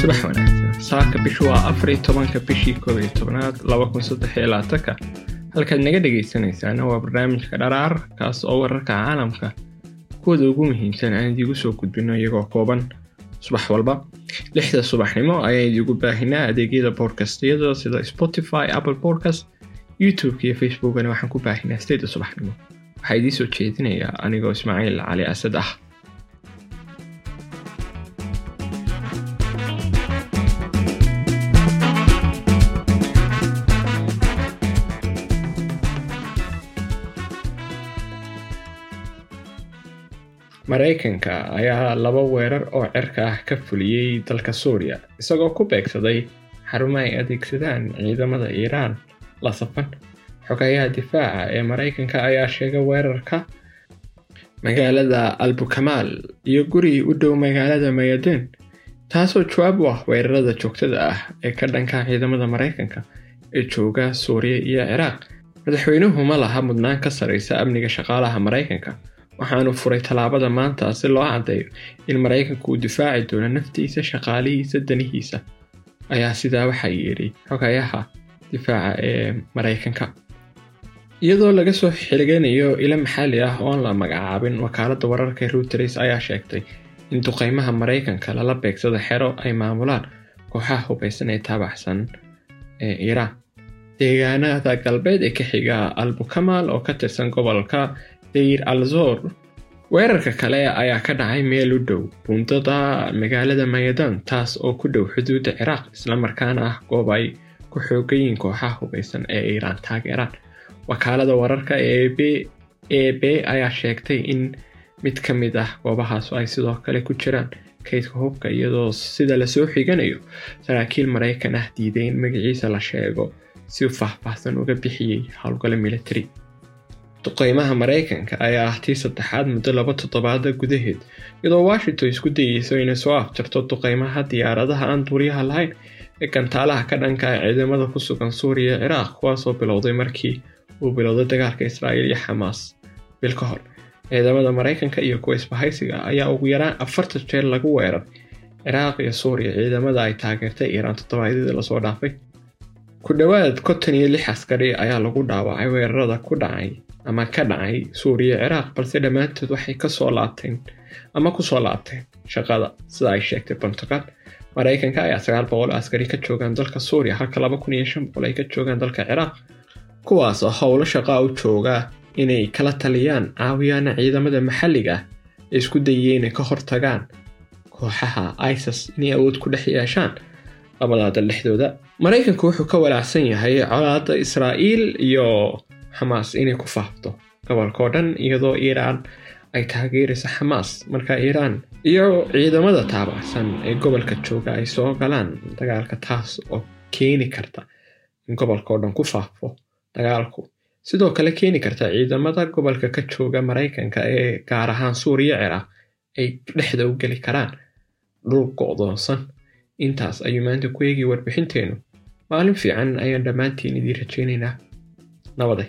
subax wanaagsan saaka bishu waa afar iyo tobanka bishii koob iyo tobnaad laba kun saddex iyo labaatanka halkaad naga dhegaysanaysaana waa barnaamijka dharaar kaas oo wararka caalamka kuwada ugu muhiimsan aan idiigu soo gudbino iyagoo kooban subax walba lixda subaxnimo ayaan idiigu baahinaa adeegyada boodkastiyada sida spotify apple podcast youtube iyo facebookana waxaan ku baahinaa sideeda subaxnimo waxaa idiin soo jeedinayaa anigoo ismaaciil cali asad ah. Maraykanka ayaa laba weerar oo cirka ah ka fuliyey dalka suuriya isagoo ku beegsaday xarumo ay adeegsadaan ciidamada iiraan la safan xogayaha difaaca ee maraykanka ayaa sheegay weerarka magaalada albukamaal iyo guri u dhow magaalada mayadeen taasoo jawaab u ah weerarada joogtada ah ee ka dhanka ciidamada maraykanka ee jooga suuriya iyo ciraaq. Madaxweynuhu ma laha mudnaan ka saraysa amniga shaqaalaha maraykanka waxaanu furay tallaabada maanta si loo caddeeyo in maraykanku uu difaaci doono naftiisa shaqaalihiisa danihiisa. Ayaa sidaa waxaa yidhi xogayaha difaaca ee maraykanka iyadoo laga soo xilganayo ilo maxalli ah oon la magacaabin wakaaladda wararka reuters ayaa sheegtay in duqeymaha maraykanka lala beegsada xero ay maamulaan kooxaha hubaysan ee taabaxsan ee iiraan deegaanada galbeed ee ka xiga albukamaal oo ka tirsan gobolka dayr alzor weerarka kale ayaa ka dhacay meel u dhow buundada magaalada mayadan taas oo ku dhow xuduudda ciraaq islamarkaana ah goob ay ku xoogayiin kooxaha hubaysan ee iiraan taageeraan wakaalada wararka e b ayaa sheegtay in mid ka mid ah goobahaas ay sidoo kale ku jiraan kaydka hubka iyadoo sida la soo xiganayo saraakiil maraykan ah diiday in magaciisa la sheego si faahfaahsan uga bixiyey howlgalo military. Duqeymaha maraykanka ayaa ah tii saddexaad muddo laba toddobaada gudaheed iyadoo washington isku dayeyso inay soo afjarto duqeymaha diyaaradaha aan duuriyaha lahayn ee gantaalaha ka dhanka ah ciidamada ku sugan suuriya ciraaq kuwaasoo bilowday markii uu bilowday dagaalka israa'iil iyo xamaas bil ka hor ciidamada maraykanka iyo kuwa isbahaysiga ayaa ugu yaraan afartan jeer lagu weerar ciraaq iyo suuriya ciidamada ay taageertay iiraan toddobaadyadii la soo dhaafay ku dhowaad konton iyo lix askari ayaa lagu dhaawacay weerarada ku dhacay ama ka dhacay suuriya ciraaq balse dhammaantood waxay ka soo laabteen ama ku soo laabteen shaqada sida ay sheegtay pentagon maraykanka ayaa sagaal boqol askari ka joogaan dalka suuriya halka laba kun iyo shan boqol ay ka joogaan dalka ciraaq kuwaas oo howlo shaqaa u jooga inay kala taliyaan caawiyaana ciidamada maxalliga ah ee isku dayaya inay ka hortagaan kooxaha isis inay awood ku dhex yeeshaan labada dal dhexdooda. Maraykanku wuxuu ka walaacsan yahay colaadda israa'iil iyo xamaas inay ku faafto gobolka oo dhan iyadoo iiraan ay taageerayso xamaas marka iiraan iyo ciidamada taabacsan ee gobolka jooga ay soo galaan dagaalka taas oo keeni karta in gobolka oo dhan ku faafo dagaalku. Sidoo kale keeni karta ciidamada gobolka ka jooga maraykanka ee gaar ahaan suuriya ciraaq ay dhexda u geli karaan dhul go'doonsan. Intaas ayuu maanta ku eegay warbixinteennu maalin fiican ayaan dhammaantiin idiin rajaynaynaa. Nabaday